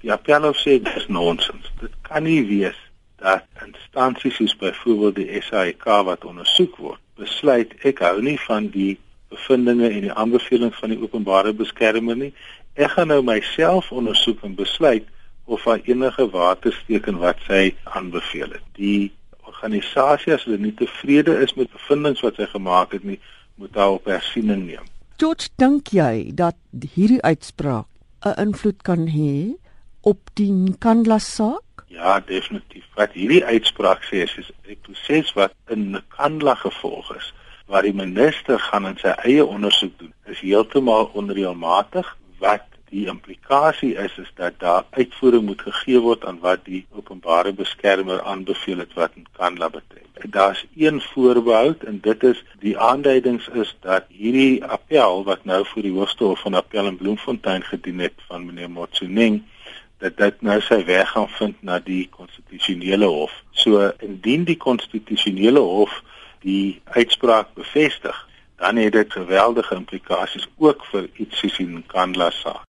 Die appelhof sê dis nonsens. Dit kan nie wees dat instansies soos byvoorbeeld die SAIK wat ondersoek word, besluit ek hou nie van die bevindinge en die aanbevelings van die openbare beskermer nie. Ek gaan nou myself ondersoek en besluit of daar enige watersteek in wat sy aanbeveel het. Die organisasie as hulle nie tevrede is met bevindinge wat sy gemaak het nie, moet daar op hersiening neem. George, dink jy dat hierdie uitspraak 'n invloed kan hê op die Nkandla saak? Ja, definitief. Wat hierdie uitspraak sê is 'n proses wat in Nkandla gevolg is waar die minister gaan in sy eie ondersoek doen. Is heeltemal onreëlmatig wat die implikasie is is dat daar uitvoering moet gegee word aan wat die openbare beskermer aanbeveel het wat Nkandla betref. Daar's een voorbehou en dit is die aanduidings is dat hierdie appel wat nou vir die Hoogste Hof van Appel in Bloemfontein gedien het van meneer Motsoeneng dat dit nou sy weg gaan vind na die konstitusionele hof. So indien die konstitusionele hof die uitspraak bevestig, dan het dit geweldige implikasies ook vir iets soos in Kandla saak.